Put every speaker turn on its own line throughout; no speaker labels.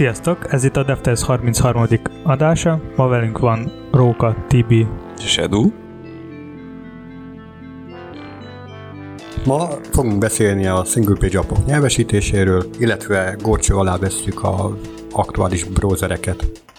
Sziasztok, ez itt a DevTest 33. adása. Ma velünk van Róka, Tibi,
Shadow.
Ma fogunk beszélni a single page appok nyelvesítéséről, illetve górcső alá vesszük az aktuális browsereket.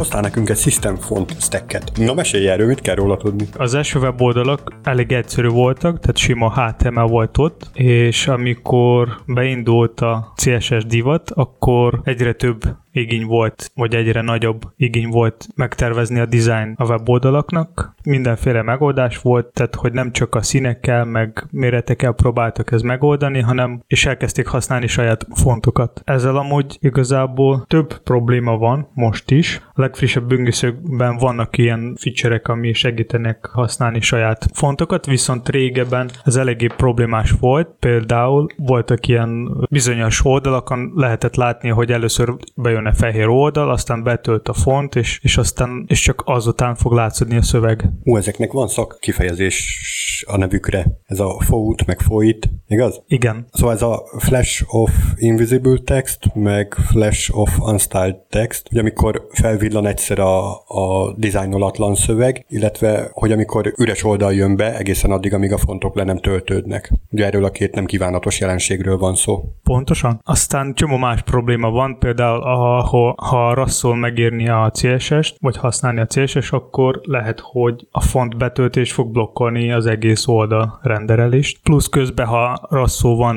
Hoztál nekünk egy System Font stacket. Na mesélj erről, mit kell róla tudni?
Az első weboldalak elég egyszerű voltak, tehát sima HTML volt ott, és amikor beindult a CSS divat, akkor egyre több igény volt, vagy egyre nagyobb igény volt megtervezni a design a weboldalaknak. Mindenféle megoldás volt, tehát hogy nem csak a színekkel, meg méretekkel próbáltak ezt megoldani, hanem és elkezdték használni saját fontokat. Ezzel amúgy igazából több probléma van most is. A legfrissebb böngészőkben vannak ilyen feature ami segítenek használni saját fontokat, viszont régebben ez eléggé problémás volt. Például voltak ilyen bizonyos oldalakon lehetett látni, hogy először bejön jön a fehér oldal, aztán betölt a font, és, és aztán és csak azután fog látszódni a szöveg.
Ú, ezeknek van szak kifejezés a nevükre. Ez a fout, meg foit, igaz?
Igen.
Szóval ez a flash of invisible text, meg flash of unstyled text, hogy amikor felvillan egyszer a, a dizájnolatlan szöveg, illetve hogy amikor üres oldal jön be, egészen addig, amíg a fontok le nem töltődnek. Ugye erről a két nem kívánatos jelenségről van szó.
Pontosan. Aztán csomó más probléma van, például a ha, ha rasszul megírni a CSS-t, vagy használni a CSS, akkor lehet, hogy a font betöltés fog blokkolni az egész oldal renderelést. Plusz közben, ha rasszul van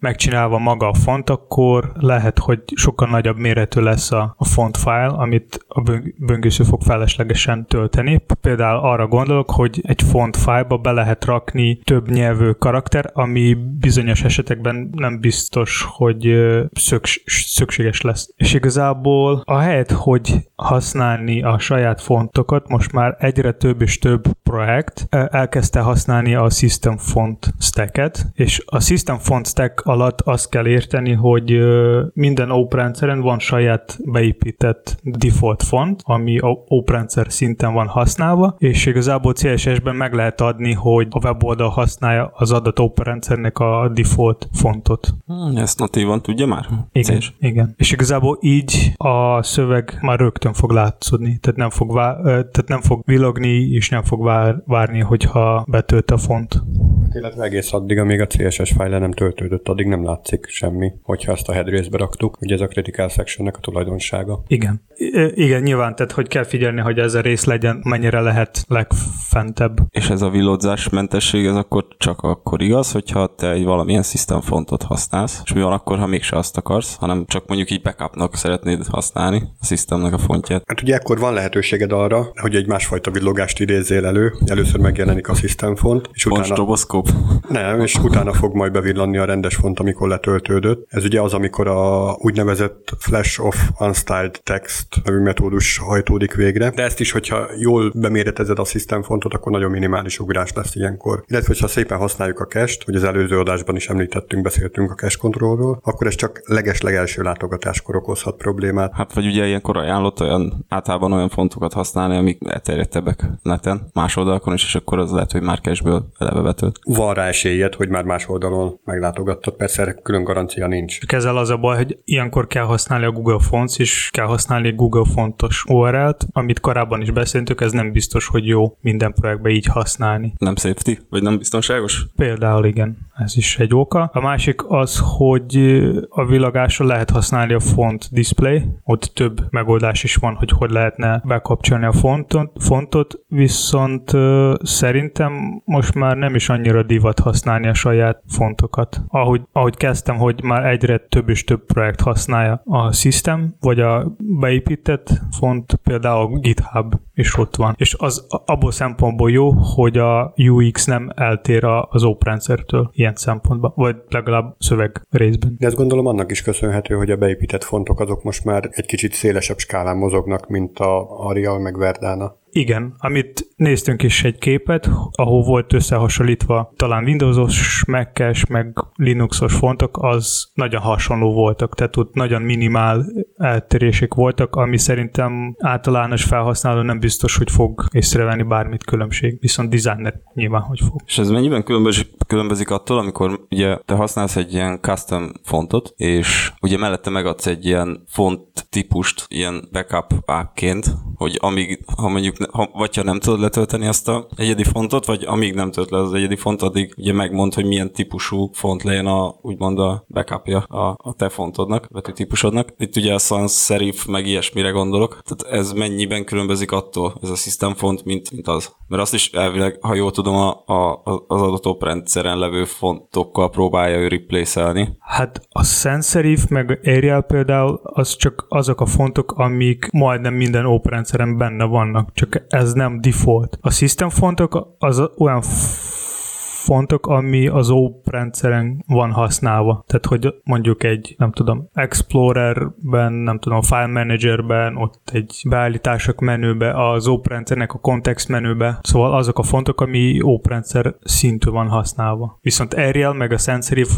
megcsinálva maga a font, akkor lehet, hogy sokkal nagyobb méretű lesz a, a font file, amit a böngésző fog feleslegesen tölteni. Például arra gondolok, hogy egy font file-ba be lehet rakni több nyelvű karakter, ami bizonyos esetekben nem biztos, hogy szükséges lesz. És igazából a helyet, hogy használni a saját fontokat, most már egyre több és több projekt elkezdte használni a System Font Stack-et, és a System Font Stack alatt azt kell érteni, hogy minden OP rendszeren van saját beépített default font, ami OP rendszer szinten van használva, és igazából CSS-ben meg lehet adni, hogy a weboldal használja az adott OP rendszernek a default fontot.
Hmm, ezt natívan tudja már?
Igen, igen. És igazából így a szöveg már rögtön fog látszódni, tehát nem fog, vá- tehát nem fog villogni, és nem fog vár- várni, hogyha betölt a font.
Illetve egész addig, amíg a CSS file nem töltődött, addig nem látszik semmi, hogyha ezt a head részbe raktuk. Ugye ez a critical sectionnek a tulajdonsága.
Igen. I- igen, nyilván, tehát hogy kell figyelni, hogy ez a rész legyen, mennyire lehet legfentebb.
És ez a villodzás mentesség, ez akkor csak akkor igaz, hogyha te egy valamilyen system fontot használsz, és mi van akkor, ha mégse azt akarsz, hanem csak mondjuk így backupnak szeretnéd használni a systemnek a fontját.
Hát ugye ekkor van lehetőséged arra, hogy egy másfajta villogást idézzél elő. Először megjelenik a system font, és utána... Nem, és utána fog majd bevillanni a rendes font, amikor letöltődött. Ez ugye az, amikor a úgynevezett flash of unstyled text nevű metódus hajtódik végre. De ezt is, hogyha jól beméretezed a system fontot, akkor nagyon minimális ugrás lesz ilyenkor. Illetve, hogyha szépen használjuk a cache hogy az előző adásban is említettünk, beszéltünk a cache kontrollról, akkor ez csak leges legelső látogatáskor okozhat problémát.
Hát vagy ugye ilyenkor ajánlott olyan, általában olyan fontokat használni, amik elterjedtebbek neten, más oldalakon is, és akkor az lehet, hogy már cashből eleve betölt.
Van rá esélyed, hogy már más oldalon meglátogattad, persze erre külön garancia nincs.
Csak ezzel az a baj, hogy ilyenkor kell használni a Google Fonts, és kell használni Google Fontos URL-t, amit korábban is beszéltük, ez nem biztos, hogy jó minden projektbe így használni.
Nem safety, vagy nem biztonságos?
Például igen, ez is egy oka. A másik az, hogy a világásra lehet használni a font display, ott több megoldás is van, hogy hogy lehetne bekapcsolni a fontot, fontot viszont szerintem most már nem is annyira divat használni a saját fontokat. Ahogy, ahogy kezdtem, hogy már egyre több és több projekt használja a system, vagy a beépített font, például GitHub is ott van. És az abból szempontból jó, hogy a UX nem eltér az oprendszertől ilyen szempontban, vagy legalább szöveg részben.
De ezt gondolom annak is köszönhető, hogy a beépített fontok azok most már egy kicsit szélesebb skálán mozognak, mint a Arial meg Verdana.
Igen, amit néztünk is egy képet, ahol volt összehasonlítva talán Windowsos, Mac-es, meg Linuxos fontok, az nagyon hasonló voltak, tehát ott nagyon minimál eltérések voltak, ami szerintem általános felhasználó nem biztos, hogy fog észrevenni bármit különbség, viszont designer nyilván, hogy fog.
És ez mennyiben különbözik, különbözik attól, amikor ugye te használsz egy ilyen custom fontot, és ugye mellette megadsz egy ilyen font típust, ilyen backup ágként, hogy amíg, ha mondjuk, ha, vagy ha nem tudod letölteni azt a egyedi fontot, vagy amíg nem tölt le az egyedi font, addig ugye megmond, hogy milyen típusú font legyen a, úgymond a backupja a, a te fontodnak, típusodnak. Itt ugye a sans serif, meg ilyesmire gondolok. Tehát ez mennyiben különbözik attól, ez a system font, mint, mint az? Mert azt is elvileg, ha jól tudom, a, a, az adott oprendszeren levő fontokkal próbálja ő replace-elni.
Hát a sans serif, meg Arial például, az csak azok a fontok, amik majdnem minden oprendszeren benne vannak, csak ez nem default. A system fontok az olyan fontok, ami az OP rendszeren van használva. Tehát, hogy mondjuk egy, nem tudom, Explorerben, nem tudom, File Managerben, ott egy beállítások menübe, az OP rendszernek a kontext menübe. Szóval azok a fontok, ami OP rendszer szintű van használva. Viszont Arial meg a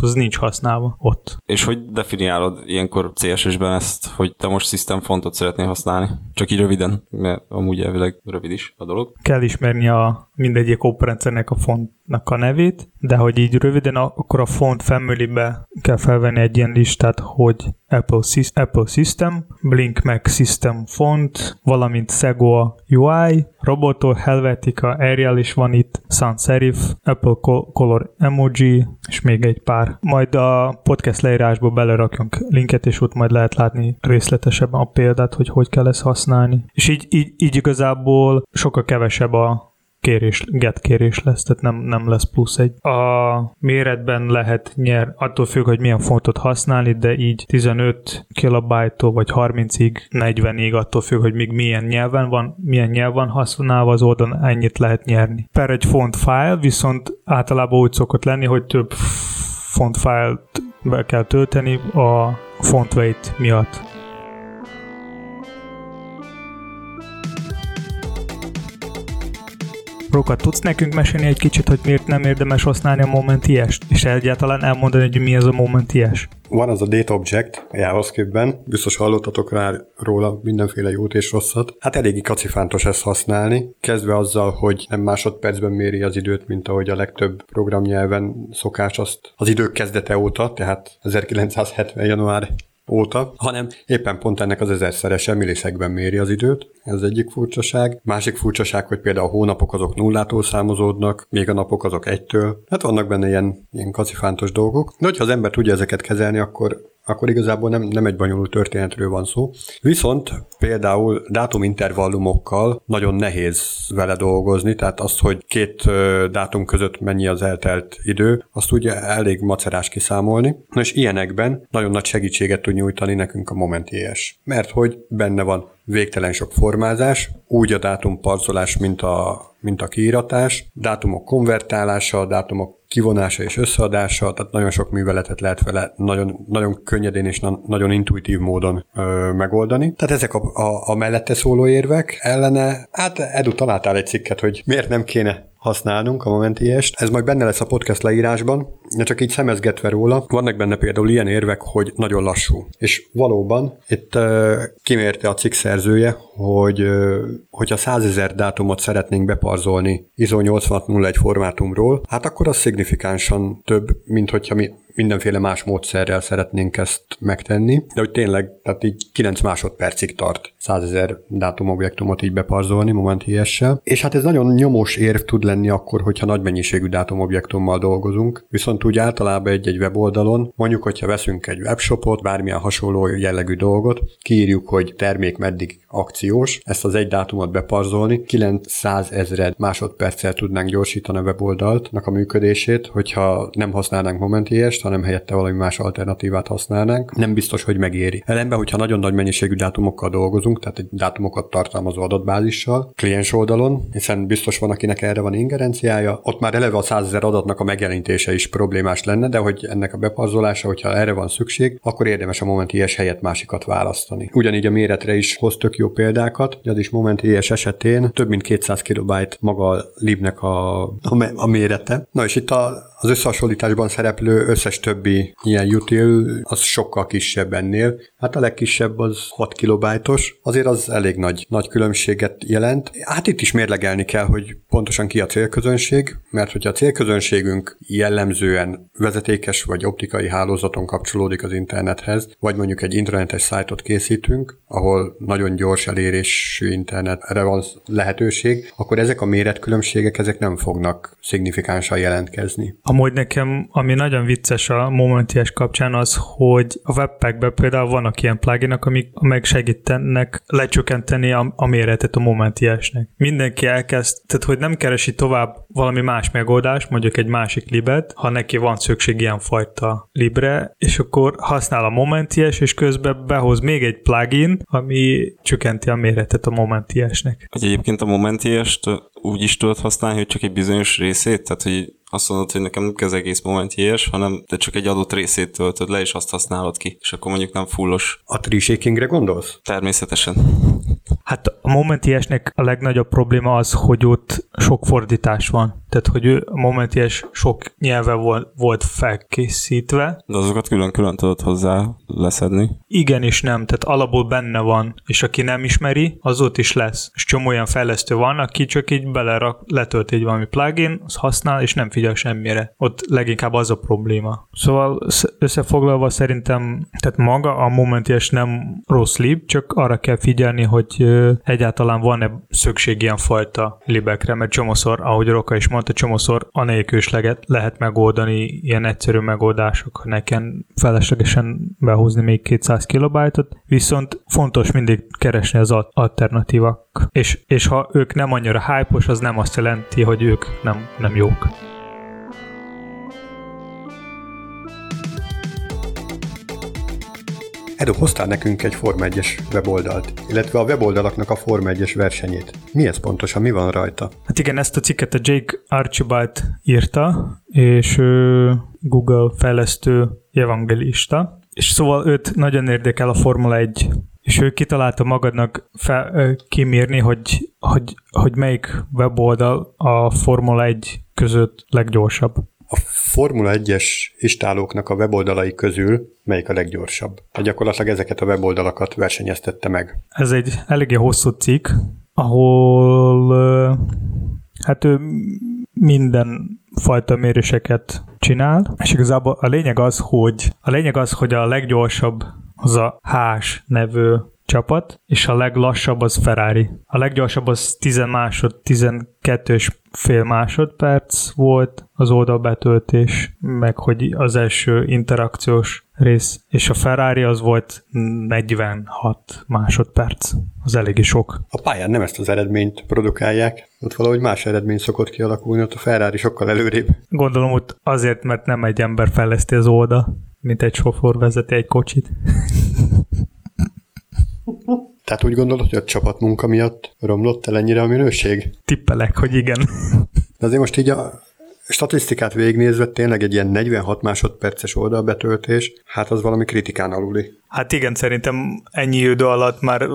az nincs használva ott.
És hogy definiálod ilyenkor CSS-ben ezt, hogy te most system fontot szeretnél használni? Csak így röviden, mert amúgy elvileg rövid is a dolog.
Kell ismerni a mindegyik OP rendszernek a fontnak a nevét, de hogy így röviden, akkor a font family-be kell felvenni egy ilyen listát, hogy Apple, Apple System, Blink Mac System font, valamint Segua UI, Roboto, Helvetica, Arial is van itt, Sans Serif, Apple Color Emoji, és még egy pár. Majd a podcast leírásba belerakjunk linket, és ott majd lehet látni részletesebben a példát, hogy hogy kell ezt használni. És így, így, így igazából sokkal kevesebb a kérés, get kérés lesz, tehát nem, nem lesz plusz egy. A méretben lehet nyer, attól függ, hogy milyen fontot használni, de így 15 kilobájtól vagy 30-ig, 40-ig, attól függ, hogy még milyen nyelven van, milyen nyelv van használva az oldalon, ennyit lehet nyerni. Per egy font file viszont általában úgy szokott lenni, hogy több font file be kell tölteni a font weight miatt. Róka, tudsz nekünk mesélni egy kicsit, hogy miért nem érdemes használni a moment ilyest? És egyáltalán elmondani, hogy mi ez a moment ilyes?
Van az a data object JavaScript-ben, biztos hallottatok rá róla mindenféle jót és rosszat. Hát eléggé kacifántos ezt használni, kezdve azzal, hogy nem másodpercben méri az időt, mint ahogy a legtöbb programnyelven szokás azt az idők kezdete óta, tehát 1970. január óta, hanem éppen pont ennek az ezerszerese millisekben méri az időt. Ez egyik furcsaság. Másik furcsaság, hogy például a hónapok azok nullától számozódnak, még a napok azok egytől. Hát vannak benne ilyen, ilyen kacifántos dolgok. De hogyha az ember tudja ezeket kezelni, akkor akkor igazából nem, nem egy bonyolult történetről van szó. Viszont például dátumintervallumokkal nagyon nehéz vele dolgozni, tehát az, hogy két dátum között mennyi az eltelt idő, azt ugye elég macerás kiszámolni. És ilyenekben nagyon nagy segítséget tud nyújtani nekünk a Moment.js. Mert hogy benne van végtelen sok formázás, úgy a dátum parzolás, mint a, mint a kiíratás, dátumok konvertálása, dátumok kivonása és összeadása, tehát nagyon sok műveletet lehet vele nagyon, nagyon könnyedén és na, nagyon intuitív módon ö, megoldani. Tehát ezek a, a, a mellette szóló érvek ellene, hát Edu találtál egy cikket, hogy miért nem kéne használnunk a momentiest. Ez majd benne lesz a podcast leírásban, csak így szemezgetve róla. Vannak benne például ilyen érvek, hogy nagyon lassú. És valóban itt uh, kimérte a cikk szerzője, hogy uh, hogyha 100 ezer dátumot szeretnénk beparzolni ISO 8601 formátumról, hát akkor az szignifikánsan több, mint hogyha mi mindenféle más módszerrel szeretnénk ezt megtenni, de hogy tényleg, tehát így 9 másodpercig tart 100 ezer dátumobjektumot így beparzolni moment ilyessel. És hát ez nagyon nyomós érv tud lenni akkor, hogyha nagy mennyiségű dátumobjektummal dolgozunk, viszont úgy általában egy-egy weboldalon, mondjuk, hogyha veszünk egy webshopot, bármilyen hasonló jellegű dolgot, kiírjuk, hogy termék meddig akciós, ezt az egy dátumot beparzolni, 900 ezer másodperccel tudnánk gyorsítani a weboldaltnak a működését, hogyha nem használnánk moment ilyest, hanem helyette valami más alternatívát használnánk, nem biztos, hogy megéri. Ellenben, hogyha nagyon nagy mennyiségű dátumokkal dolgozunk, tehát egy dátumokat tartalmazó adatbázissal, kliens oldalon, hiszen biztos van, akinek erre van ingerenciája, ott már eleve a százezer adatnak a megjelenítése is problémás lenne, de hogy ennek a bepazolása, hogyha erre van szükség, akkor érdemes a Moment IS helyett másikat választani. Ugyanígy a méretre is hoz tök jó példákat, az is Moment IS esetén több mint 200 kilobájt maga a libnek a, a, a mérete. Na és itt a, az összehasonlításban szereplő összes többi ilyen util az sokkal kisebb ennél. Hát a legkisebb az 6 kilobájtos, azért az elég nagy, nagy különbséget jelent. Hát itt is mérlegelni kell, hogy pontosan ki a célközönség, mert hogyha a célközönségünk jellemzően vezetékes vagy optikai hálózaton kapcsolódik az internethez, vagy mondjuk egy internetes szájtot készítünk, ahol nagyon gyors elérésű internetre van lehetőség, akkor ezek a méretkülönbségek ezek nem fognak szignifikánsan jelentkezni.
Amúgy nekem, ami nagyon vicces a Momenties kapcsán az, hogy a webpackben például vannak ilyen pluginok, amik meg segítenek lecsökkenteni a, a méretet a Momentiesnek. Mindenki elkezd, tehát hogy nem keresi tovább valami más megoldást, mondjuk egy másik libet, ha neki van szükség ilyen fajta libre, és akkor használ a Momenties, és közben behoz még egy plugin, ami csökkenti a méretet a Momentiesnek.
Egyébként a Momentiest úgy is tudod használni, hogy csak egy bizonyos részét, tehát hogy azt mondod, hogy nekem nem kell az egész moment ilyes, hanem te csak egy adott részét töltöd le, és azt használod ki, és akkor mondjuk nem fullos.
A tree gondolsz?
Természetesen.
Hát a momentiesnek a legnagyobb probléma az, hogy ott sok fordítás van. Tehát, hogy ő a sok nyelve volt, volt felkészítve.
De azokat külön-külön tudod hozzá leszedni.
Igen és nem, tehát alapból benne van, és aki nem ismeri, az ott is lesz. És csomó olyan fejlesztő van, aki csak így belerak, letölt egy valami plugin, az használ, és nem figyel semmire. Ott leginkább az a probléma. Szóval összefoglalva szerintem, tehát maga a momenties nem rossz lib, csak arra kell figyelni, hogy egyáltalán van-e szükség ilyen fajta libekre, mert csomószor, ahogy Roka is mondta, csomószor anélkül is lehet, lehet megoldani ilyen egyszerű megoldások, nekem feleslegesen behozni még 200 kilobájtot, viszont fontos mindig keresni az alternatívak. És, és ha ők nem annyira hype az nem azt jelenti, hogy ők nem, nem jók.
Edu, hoztál nekünk egy Forma 1-es weboldalt, illetve a weboldalaknak a Forma 1-es versenyét. Mi ez pontosan, mi van rajta?
Hát igen, ezt a cikket a Jake Archibald írta, és ő Google fejlesztő evangelista, és szóval őt nagyon érdekel a Formula 1 és ő kitalálta magadnak fel, kimérni, hogy, hogy, hogy melyik weboldal a Formula 1 között leggyorsabb.
A Formula 1-es istálóknak a weboldalai közül melyik a leggyorsabb? Tehát gyakorlatilag ezeket a weboldalakat versenyeztette meg.
Ez egy eléggé hosszú cikk, ahol hát ő minden fajta méréseket csinál, és igazából a lényeg az, hogy a lényeg az, hogy a leggyorsabb az a Hás nevű csapat, és a leglassabb az Ferrari. A leggyorsabb az 10 másod, 12 és fél másodperc volt az oldalbetöltés, meg hogy az első interakciós rész, és a Ferrari az volt 46 másodperc. Az eléggé sok.
A pályán nem ezt az eredményt produkálják, ott valahogy más eredmény szokott kialakulni, ott a Ferrari sokkal előrébb.
Gondolom hogy azért, mert nem egy ember fejleszti az oldal, mint egy sofőr vezeti egy kocsit.
Tehát úgy gondolod, hogy a csapatmunka miatt romlott el ennyire a minőség?
Tippelek, hogy igen.
De azért most így a statisztikát végignézve tényleg egy ilyen 46 másodperces oldalbetöltés, hát az valami kritikán aluli.
Hát igen, szerintem ennyi idő alatt már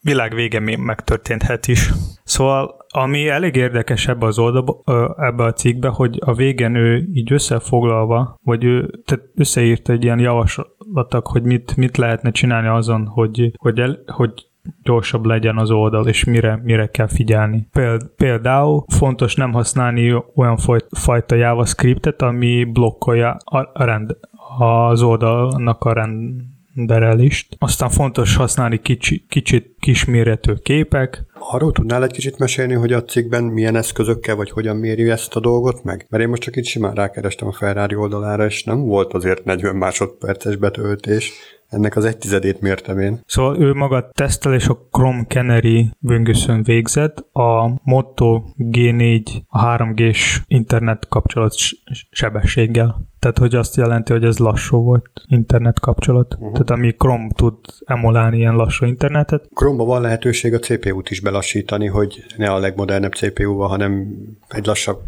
világ vége megtörténhet is. Szóval, ami elég érdekes ebbe az oldalba, ebbe a cikkbe, hogy a végén ő így összefoglalva, vagy ő tehát összeírt egy ilyen javaslatok, hogy mit, mit lehetne csinálni azon, hogy, hogy, el, hogy gyorsabb legyen az oldal, és mire, mire kell figyelni. Például fontos nem használni olyan fajta JavaScriptet, ami blokkolja a rend, az oldalnak a rend, renderelést. Aztán fontos használni kicsi, kicsit kisméretű képek.
Arról tudnál egy kicsit mesélni, hogy a cikkben milyen eszközökkel, vagy hogyan méri ezt a dolgot meg? Mert én most csak itt simán rákerestem a Ferrari oldalára, és nem volt azért 40 másodperces betöltés, ennek az egy tizedét mértem én.
Szóval ő maga tesztel és a Chrome Canary böngészőn végzett, a Moto G4 a 3G-s internet kapcsolat sebességgel Tehát, hogy azt jelenti, hogy ez lassú volt internet kapcsolat. Uh-huh. Tehát ami Chrome tud emulálni ilyen lassú internetet.
Chrome-ba van lehetőség a CPU-t is belassítani, hogy ne a legmodernebb CPU-val, hanem egy lassabb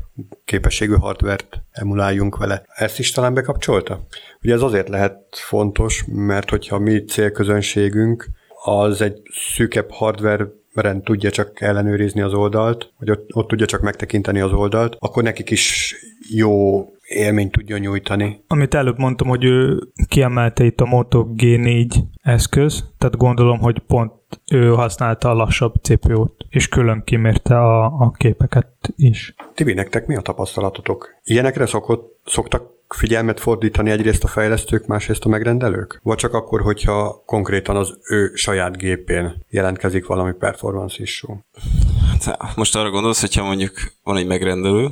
képességű hardvert emuláljunk vele. Ezt is talán bekapcsolta? Ugye ez azért lehet fontos, mert hogyha mi célközönségünk az egy szűkebb hardware rend tudja csak ellenőrizni az oldalt, vagy ott, ott tudja csak megtekinteni az oldalt, akkor nekik is jó élményt tudja nyújtani.
Amit előbb mondtam, hogy ő kiemelte itt a Moto G4 eszköz, tehát gondolom, hogy pont ő használta a lassabb CPU-t, és külön kimérte a, a képeket is.
Tibi, nektek mi a tapasztalatotok? Ilyenekre szokott, szoktak figyelmet fordítani egyrészt a fejlesztők, másrészt a megrendelők? Vagy csak akkor, hogyha konkrétan az ő saját gépén jelentkezik valami performance issue?
Hát, most arra gondolsz, hogyha mondjuk van egy megrendelő,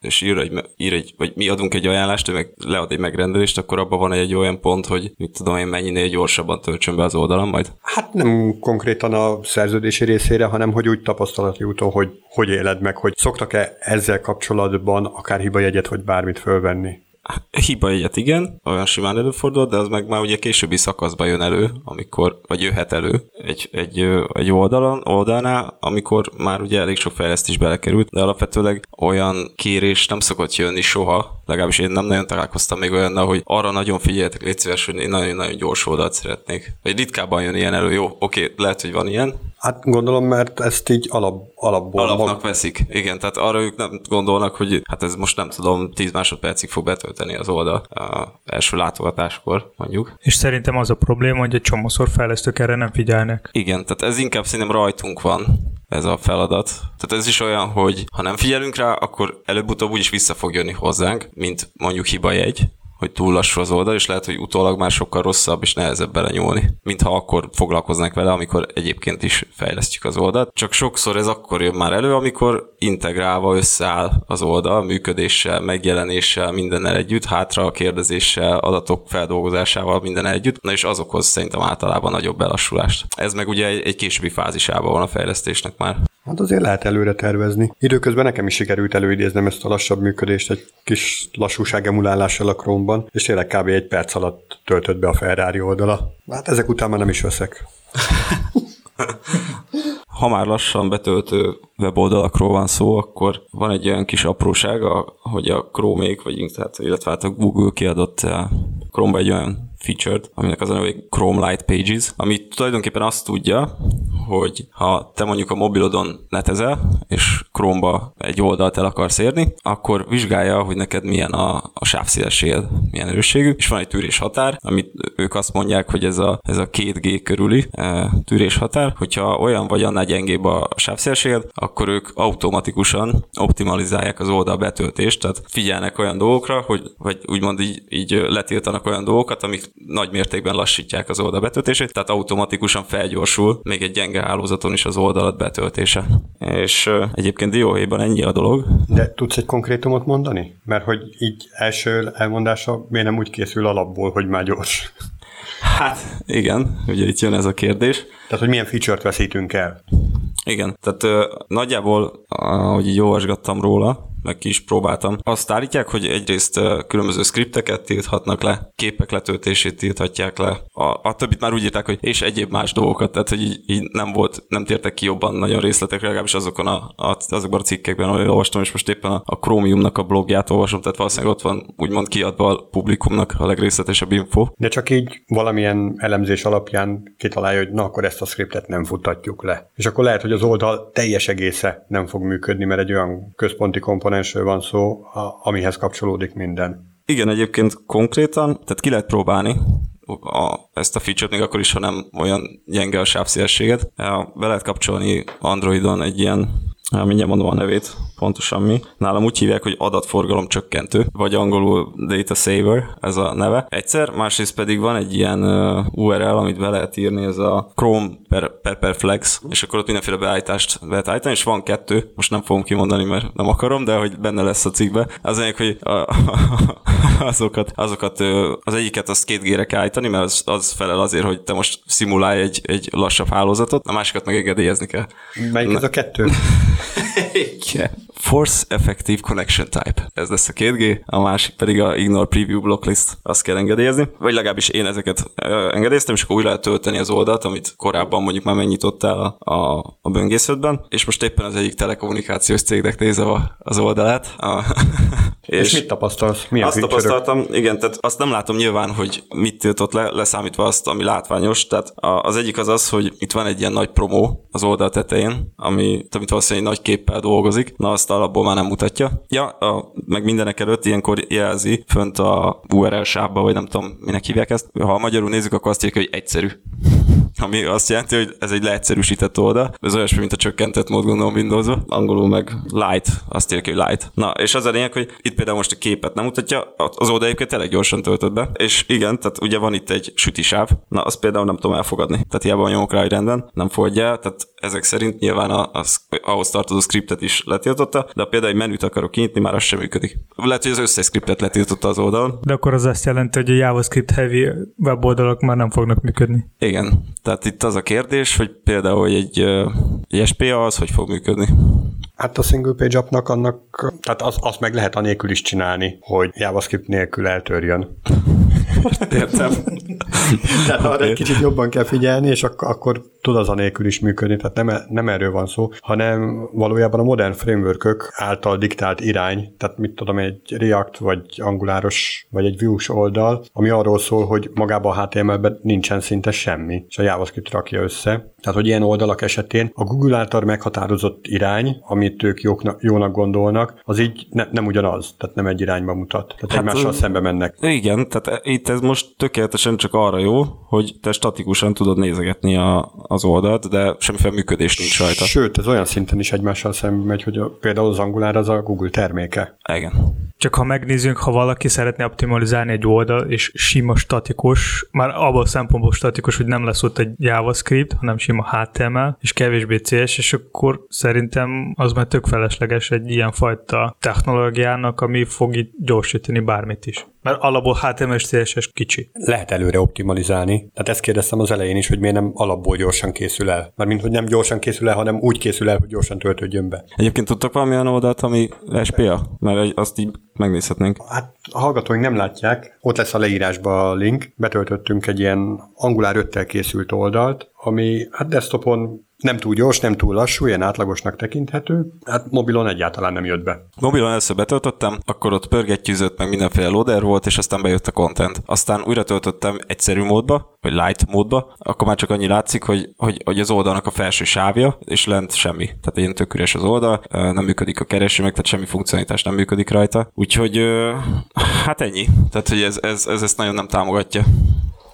és ír egy, ír egy, vagy mi adunk egy ajánlást, ő meg lead egy megrendelést, akkor abban van egy olyan pont, hogy mit tudom én, mennyinél gyorsabban töltsön be az oldalam majd?
Hát nem konkrétan a szerződési részére, hanem hogy úgy tapasztalati úton, hogy hogy éled meg, hogy szoktak-e ezzel kapcsolatban akár hibajegyet vagy bármit fölvenni?
Hiba egyet igen, olyan simán előfordul, de az meg már ugye későbbi szakaszban jön elő, amikor, vagy jöhet elő egy, egy, egy oldalon, oldalnál, amikor már ugye elég sok fejlesztés belekerült, de alapvetőleg olyan kérés nem szokott jönni soha, legalábbis én nem nagyon találkoztam még olyannal, hogy arra nagyon figyeljetek, légy szíves, hogy én nagyon-nagyon gyors oldalt szeretnék. Vagy ritkábban jön ilyen elő, jó, oké, lehet, hogy van ilyen,
Hát gondolom, mert ezt így alap, alapból...
Alapnak mag... veszik, igen, tehát arra ők nem gondolnak, hogy hát ez most nem tudom, 10 másodpercig fog betölteni az oldal a első látogatáskor, mondjuk.
És szerintem az a probléma, hogy egy csomószor fejlesztők erre nem figyelnek.
Igen, tehát ez inkább szerintem rajtunk van, ez a feladat. Tehát ez is olyan, hogy ha nem figyelünk rá, akkor előbb-utóbb úgyis vissza fog jönni hozzánk, mint mondjuk hibajegy, hogy túl lassú az oldal, és lehet, hogy utólag már sokkal rosszabb és nehezebb belenyúlni, mintha akkor foglalkoznak vele, amikor egyébként is fejlesztjük az oldalt. Csak sokszor ez akkor jön már elő, amikor integrálva összeáll az oldal, működéssel, megjelenéssel, mindennel együtt, hátra a kérdezéssel, adatok feldolgozásával, minden együtt, na és azokhoz szerintem általában nagyobb belassulást. Ez meg ugye egy, egy későbbi fázisában van a fejlesztésnek már.
Hát azért lehet előre tervezni. Időközben nekem is sikerült előidéznem ezt a lassabb működést egy kis lassúság emulálással a Chrome-ban, és tényleg kb. egy perc alatt töltött be a Ferrari oldala. Hát ezek után már nem is veszek.
ha már lassan betöltő weboldalakról van szó, akkor van egy olyan kis apróság, hogy a chrome vagy tehát, illetve hát a Google kiadott eh, Chrome egy olyan featured, aminek az a neve, Chrome Light Pages, ami tulajdonképpen azt tudja, hogy ha te mondjuk a mobilodon netezel, és Chrome-ba egy oldalt el akarsz érni, akkor vizsgálja, hogy neked milyen a, a sávszélességed, milyen erősségű, és van egy tűrés határ, amit ők azt mondják, hogy ez a, ez a 2G körüli e, tűrés határ, hogyha olyan vagy annál gyengébb a sávszélességed, akkor ők automatikusan optimalizálják az oldal betöltést, tehát figyelnek olyan dolgokra, hogy vagy úgymond így, így letiltanak olyan dolgokat, amik nagy mértékben lassítják az oldal betöltését, tehát automatikusan felgyorsul még egy gyenge hálózaton is az oldalat betöltése. És egyébként dióhéjban ennyi a dolog.
De tudsz egy konkrétumot mondani? Mert hogy így első elmondása miért nem úgy készül alapból, hogy már gyors?
Hát igen, ugye itt jön ez a kérdés.
Tehát, hogy milyen feature-t veszítünk el?
Igen, tehát uh, nagyjából, ahogy így olvasgattam róla, meg ki is próbáltam. Azt állítják, hogy egyrészt különböző skripteket tilthatnak le, képek letöltését tilthatják le. A, a többit már úgy írták, hogy és egyéb más dolgokat, tehát hogy így, így nem volt, nem tértek ki jobban nagyon részletekre, legalábbis azokon a, a, azokban a cikkekben, ahol olvastam, és most éppen a, a Chromiumnak a blogját olvasom, tehát valószínűleg ott van úgymond kiadva a publikumnak a legrészletesebb info.
De csak így valamilyen elemzés alapján kitalálja, hogy na akkor ezt a skriptet nem futtatjuk le. És akkor lehet, hogy az oldal teljes egésze nem fog működni, mert egy olyan központi komponens komponensről van szó, amihez kapcsolódik minden.
Igen, egyébként konkrétan, tehát ki lehet próbálni a, ezt a feature-t, még akkor is, ha nem olyan gyenge a sávszélességet. Be lehet kapcsolni Androidon egy ilyen mindjárt mondom a nevét, pontosan mi. Nálam úgy hívják, hogy adatforgalom csökkentő, vagy angolul data saver, ez a neve. Egyszer, másrészt pedig van egy ilyen URL, amit be lehet írni, ez a Chrome per, per, per flex, és akkor ott mindenféle beállítást lehet állítani, és van kettő, most nem fogom kimondani, mert nem akarom, de hogy benne lesz a cikkbe. Az egyik, hogy a, azokat, azokat az egyiket azt két gére kell állítani, mert az, az felel azért, hogy te most szimulálj egy, egy lassabb hálózatot, a másikat meg engedélyezni kell.
Melyik ez a kettő?
Igen. Force Effective Connection Type. Ez lesz a 2G, a másik pedig a Ignore Preview Blocklist. Azt kell engedélyezni. Vagy legalábbis én ezeket engedélyeztem, és akkor új lehet tölteni az oldalt, amit korábban mondjuk már megnyitottál a, a, a böngészetben, és most éppen az egyik telekommunikációs cégnek nézem az oldalát. A,
és, és mit tapasztalsz?
Mi azt tapasztaltam, igen, tehát azt nem látom nyilván, hogy mit tiltott le, leszámítva azt, ami látványos. Tehát az egyik az az, hogy itt van egy ilyen nagy promó az oldal tetején, ami, amit valószínűleg nagy képpel dolgozik. Na azt alapból már nem mutatja. Ja, a, meg mindenek előtt ilyenkor jelzi fönt a URL sávba, vagy nem tudom, minek hívják ezt. Ha a magyarul nézzük, akkor azt írja, hogy egyszerű ami azt jelenti, hogy ez egy leegyszerűsített oldal. Ez olyasmi, mint a csökkentett mód gondolom windows -ba. Angolul meg light, azt írja, hogy light. Na, és az a lényeg, hogy itt például most a képet nem mutatja, az oldal egyébként tényleg gyorsan töltött be. És igen, tehát ugye van itt egy sütisáv, na azt például nem tudom elfogadni. Tehát hiába nyomok rá, hogy rendben, nem fogadja tehát ezek szerint nyilván a, az, ahhoz tartozó scriptet is letiltotta, de például egy menüt akarok kinyitni, már az sem működik. Lehet, hogy az összes scriptet letiltotta az oldalon.
De akkor az azt jelenti, hogy a JavaScript heavy weboldalak már nem fognak működni.
Igen. Tehát itt az a kérdés, hogy például egy, egy SPA az hogy fog működni.
Hát a single page appnak annak, tehát az, azt meg lehet anélkül is csinálni, hogy JavaScript nélkül eltörjön.
Értem.
Tehát arra egy kicsit jobban kell figyelni, és ak- akkor tud az anélkül is működni, tehát nem, nem erről van szó, hanem valójában a modern framework által diktált irány, tehát mit tudom, egy React, vagy Anguláros, vagy egy Vue-s oldal, ami arról szól, hogy magában a HTML-ben nincsen szinte semmi, és a JavaScript rakja össze. Tehát, hogy ilyen oldalak esetén a Google által meghatározott irány, amit ők jóknak, jónak gondolnak, az így ne, nem ugyanaz, tehát nem egy irányba mutat. Tehát hát, egymással szembe mennek.
Igen, tehát itt ez most tökéletesen csak arra jó, hogy te statikusan tudod nézegetni a, az oldalt, de semmiféle működés nincs rajta.
Sőt, ez olyan szinten is egymással szembe megy, hogy a, például az Angular az a Google terméke.
Igen.
Csak ha megnézzünk, ha valaki szeretné optimalizálni egy oldal, és sima statikus, már abban a szempontból statikus, hogy nem lesz ott egy JavaScript, hanem sima HTML, és kevésbé CSS, akkor szerintem az már tök felesleges egy ilyen fajta technológiának, ami fog itt gyorsítani bármit is. Mert alapból HTML és CSS kicsi.
Lehet előre optimalizálni. Tehát ezt kérdeztem az elején is, hogy miért nem alapból gyorsan készül el. Mert mint hogy nem gyorsan készül el, hanem úgy készül el, hogy gyorsan töltődjön be.
Egyébként tudtak valamilyen oldalt, ami SPA? Mert azt így megnézhetnénk.
Hát a hallgatóink nem látják, ott lesz a leírásban a link. Betöltöttünk egy ilyen Angular 5 készült oldalt, ami hát desktopon nem túl gyors, nem túl lassú, ilyen átlagosnak tekinthető. Hát mobilon egyáltalán nem jött be.
Mobilon először betöltöttem, akkor ott pörgettyűzött, meg mindenféle loader volt, és aztán bejött a content. Aztán újra töltöttem egyszerű módba, vagy light módba, akkor már csak annyi látszik, hogy, hogy, hogy az oldalnak a felső sávja, és lent semmi. Tehát ilyen tök üres az oldal, nem működik a kereső, meg tehát semmi funkcionalitás nem működik rajta. Úgyhogy hát ennyi. Tehát, hogy ez, ez, ez ezt nagyon nem támogatja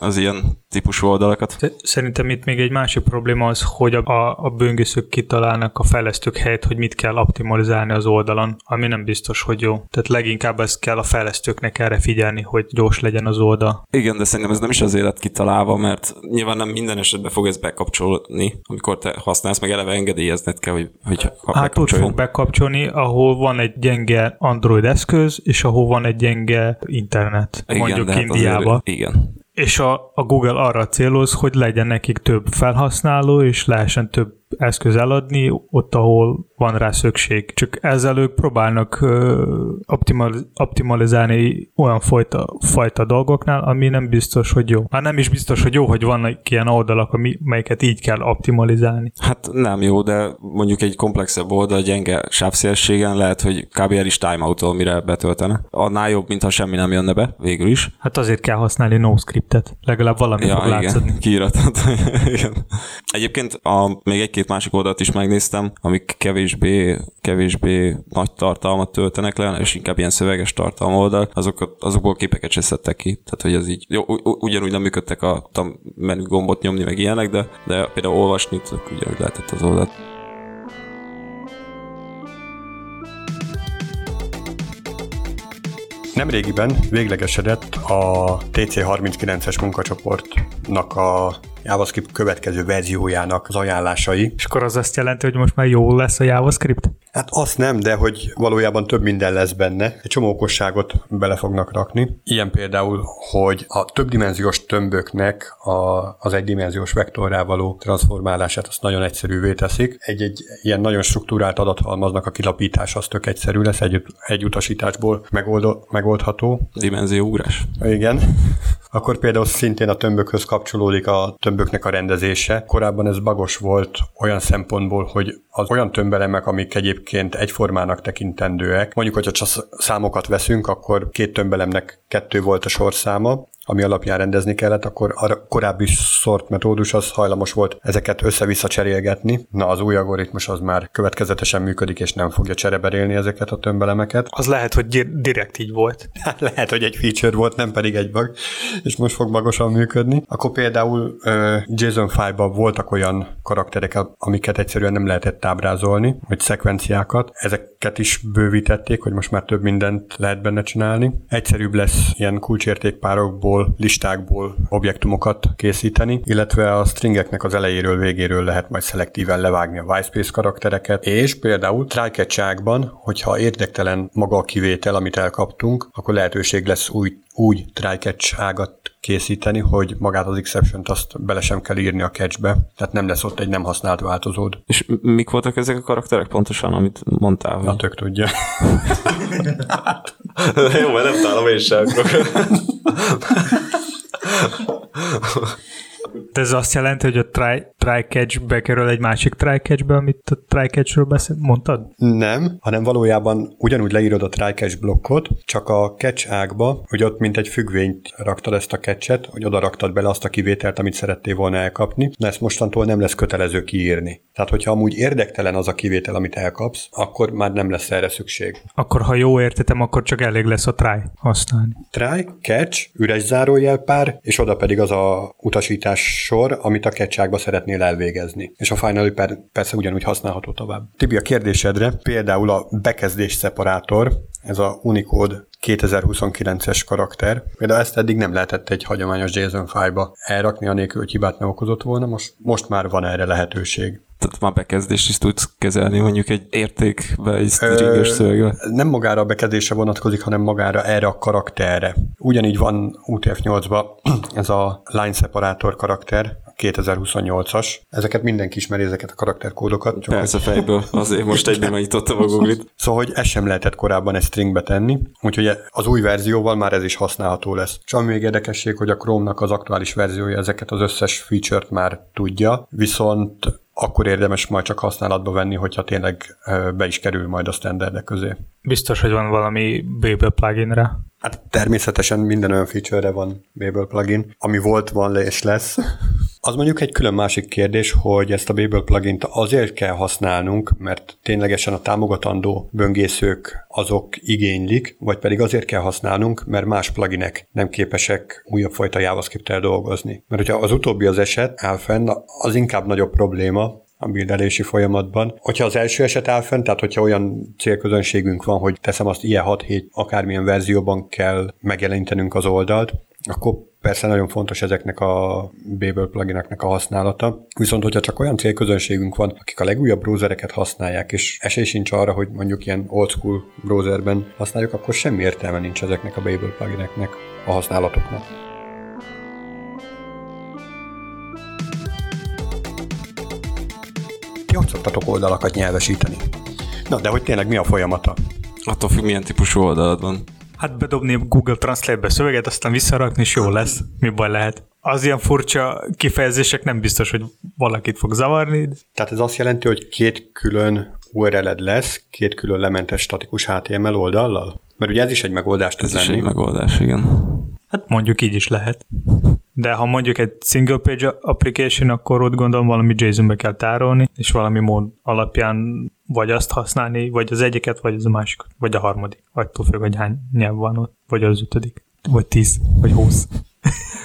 az ilyen típusú oldalakat.
Szerintem itt még egy másik probléma az, hogy a, a böngészők kitalálnak a fejlesztők helyett, hogy mit kell optimalizálni az oldalon, ami nem biztos, hogy jó. Tehát leginkább ezt kell a fejlesztőknek erre figyelni, hogy gyors legyen az oldal.
Igen, de szerintem ez nem is az élet kitalálva, mert nyilván nem minden esetben fog ez bekapcsolni, amikor te használsz, meg eleve engedélyezned kell, hogy, hogy
Hát úgy fog bekapcsolni, ahol van egy gyenge Android eszköz, és ahol van egy gyenge internet, igen, mondjuk hát Indiába.
igen.
És a, a Google arra céloz, hogy legyen nekik több felhasználó, és lehessen több eszköz eladni ott, ahol van rá szükség. Csak ezzel ők próbálnak optimal, optimalizálni olyan fajta, fajta dolgoknál, ami nem biztos, hogy jó. Már nem is biztos, hogy jó, hogy vannak ilyen oldalak, melyeket így kell optimalizálni.
Hát nem jó, de mondjuk egy komplexebb oldal gyenge sávszélességen lehet, hogy kb. el is timeout mire betöltene. Annál jobb, mintha semmi nem jönne be, végül is.
Hát azért kell használni NoScriptet. Legalább valami ja, fog igen, látszani.
Igen. Egyébként a, még egy-két másik oldalt is megnéztem, amik kevésbé, kevésbé nagy tartalmat töltenek le, és inkább ilyen szöveges tartalma oldal, azokat, azokból képeket se szedtek ki. Tehát, hogy ez így, jó, ugyanúgy nem működtek a, a menü gombot nyomni, meg ilyenek, de, de például olvasni, ugyanúgy lehetett az oldalt.
Nemrégiben véglegesedett a TC39-es munkacsoportnak a JavaScript következő verziójának az ajánlásai.
És akkor az azt jelenti, hogy most már jó lesz a JavaScript?
Hát azt nem, de hogy valójában több minden lesz benne. Egy csomó okosságot bele fognak rakni. Ilyen például, hogy a többdimenziós tömböknek a, az egydimenziós vektorrá való transformálását azt nagyon egyszerűvé teszik. Egy-egy ilyen nagyon struktúrált adathalmaznak a kilapítása az tök egyszerű lesz, egy, egy utasításból megold, megoldható.
Dimenzióugrás.
Igen. Akkor például szintén a tömbökhöz kapcsolódik a tömböknek a rendezése. Korábban ez bagos volt olyan szempontból, hogy az olyan tömbelemek, amik egyébként egyformának tekintendőek, mondjuk, hogyha csak számokat veszünk, akkor két tömbelemnek kettő volt a sorszáma, ami alapján rendezni kellett, akkor a korábbi szort metódus az hajlamos volt ezeket össze-vissza cserélgetni. Na, az új algoritmus az már következetesen működik, és nem fogja csereberélni ezeket a tömbelemeket.
Az lehet, hogy direkt így volt.
Hát lehet, hogy egy feature volt, nem pedig egy bug, és most fog magosan működni. Akkor például JSON file-ban voltak olyan karakterek, amiket egyszerűen nem lehetett ábrázolni, vagy szekvenciákat. Ezeket is bővítették, hogy most már több mindent lehet benne csinálni. Egyszerűbb lesz ilyen kulcsértékpárokból adatokból, listákból objektumokat készíteni, illetve a stringeknek az elejéről, végéről lehet majd szelektíven levágni a whitespace karaktereket, és például trycatch hogyha érdektelen maga a kivétel, amit elkaptunk, akkor lehetőség lesz új úgy trycatch ágat készíteni, hogy magát az exception-t azt bele sem kell írni a catchbe, tehát nem lesz ott egy nem használt változód.
És mik voltak ezek a karakterek pontosan, amit mondtál?
Hogy... Na, tök tudja.
Jó, mert nem találom én sem.
De ez azt jelenti, hogy a try, try catch bekerül egy másik try catchbe, amit a try catchről beszél, mondtad?
Nem, hanem valójában ugyanúgy leírod a try catch blokkot, csak a catch ágba, hogy ott mint egy függvényt raktad ezt a catchet, hogy oda raktad bele azt a kivételt, amit szerettél volna elkapni, de ezt mostantól nem lesz kötelező kiírni. Tehát, hogyha amúgy érdektelen az a kivétel, amit elkapsz, akkor már nem lesz erre szükség.
Akkor, ha jó értetem, akkor csak elég lesz a try használni.
Try, catch, üres zárójelpár, és oda pedig az a utasítás sor, amit a ketcsákba szeretnél elvégezni. És a Final per, persze ugyanúgy használható tovább. Tibi, a kérdésedre például a bekezdés szeparátor, ez a Unicode 2029-es karakter. Például ezt eddig nem lehetett egy hagyományos JSON fájba elrakni, anélkül, hogy hibát ne okozott volna, most, most már van erre lehetőség
tehát már bekezdést is tudsz kezelni mondjuk egy értékbe, egy stringes szövegbe.
Nem magára a bekezdése vonatkozik, hanem magára erre a karakterre. Ugyanígy van UTF-8-ban ez a line separator karakter, 2028-as. Ezeket mindenki ismeri, ezeket a karakterkódokat.
Csak Persze fejből, azért most egyben megnyitottam a Google-it.
Szóval, hogy ez sem lehetett korábban egy stringbe tenni, úgyhogy az új verzióval már ez is használható lesz. Csak még érdekesség, hogy a Chrome-nak az aktuális verziója ezeket az összes feature-t már tudja, viszont akkor érdemes majd csak használatba venni, hogyha tényleg be is kerül majd a standardek közé.
Biztos, hogy van valami Babel pluginre?
Hát természetesen minden olyan feature-re van Babel plugin, ami volt, van és lesz. Az mondjuk egy külön másik kérdés, hogy ezt a Babel plugin azért kell használnunk, mert ténylegesen a támogatandó böngészők azok igénylik, vagy pedig azért kell használnunk, mert más pluginek nem képesek újabb fajta JavaScript-tel dolgozni. Mert hogyha az utóbbi az eset áll fenn, az inkább nagyobb probléma, a bildelési folyamatban. Hogyha az első eset áll fenn, tehát hogyha olyan célközönségünk van, hogy teszem azt ilyen 6-7 akármilyen verzióban kell megjelenítenünk az oldalt, akkor persze nagyon fontos ezeknek a Babel plugineknek a használata. Viszont, hogyha csak olyan célközönségünk van, akik a legújabb browsereket használják, és esély sincs arra, hogy mondjuk ilyen old school browserben használjuk, akkor semmi értelme nincs ezeknek a Babel plugineknek a használatoknak. Hogy szoktatok oldalakat nyelvesíteni? Na, de hogy tényleg mi a folyamata?
Attól függ, milyen típusú oldalad van.
Hát bedobni Google Translate-be szöveget, aztán visszarakni, és jó lesz. Mi baj lehet? Az ilyen furcsa kifejezések nem biztos, hogy valakit fog zavarni.
Tehát ez azt jelenti, hogy két külön URL-ed lesz, két külön lementes statikus HTML oldallal? Mert ugye ez is egy megoldás
tud Ez lenni. is egy megoldás, igen.
Hát mondjuk így is lehet. De ha mondjuk egy single page application, akkor ott gondolom valami JSON-be kell tárolni, és valami mód alapján vagy azt használni, vagy az egyiket, vagy az a másikat, vagy a harmadik. Attól függ, hogy hány nyelv van ott, vagy az ötödik, vagy tíz, vagy húsz.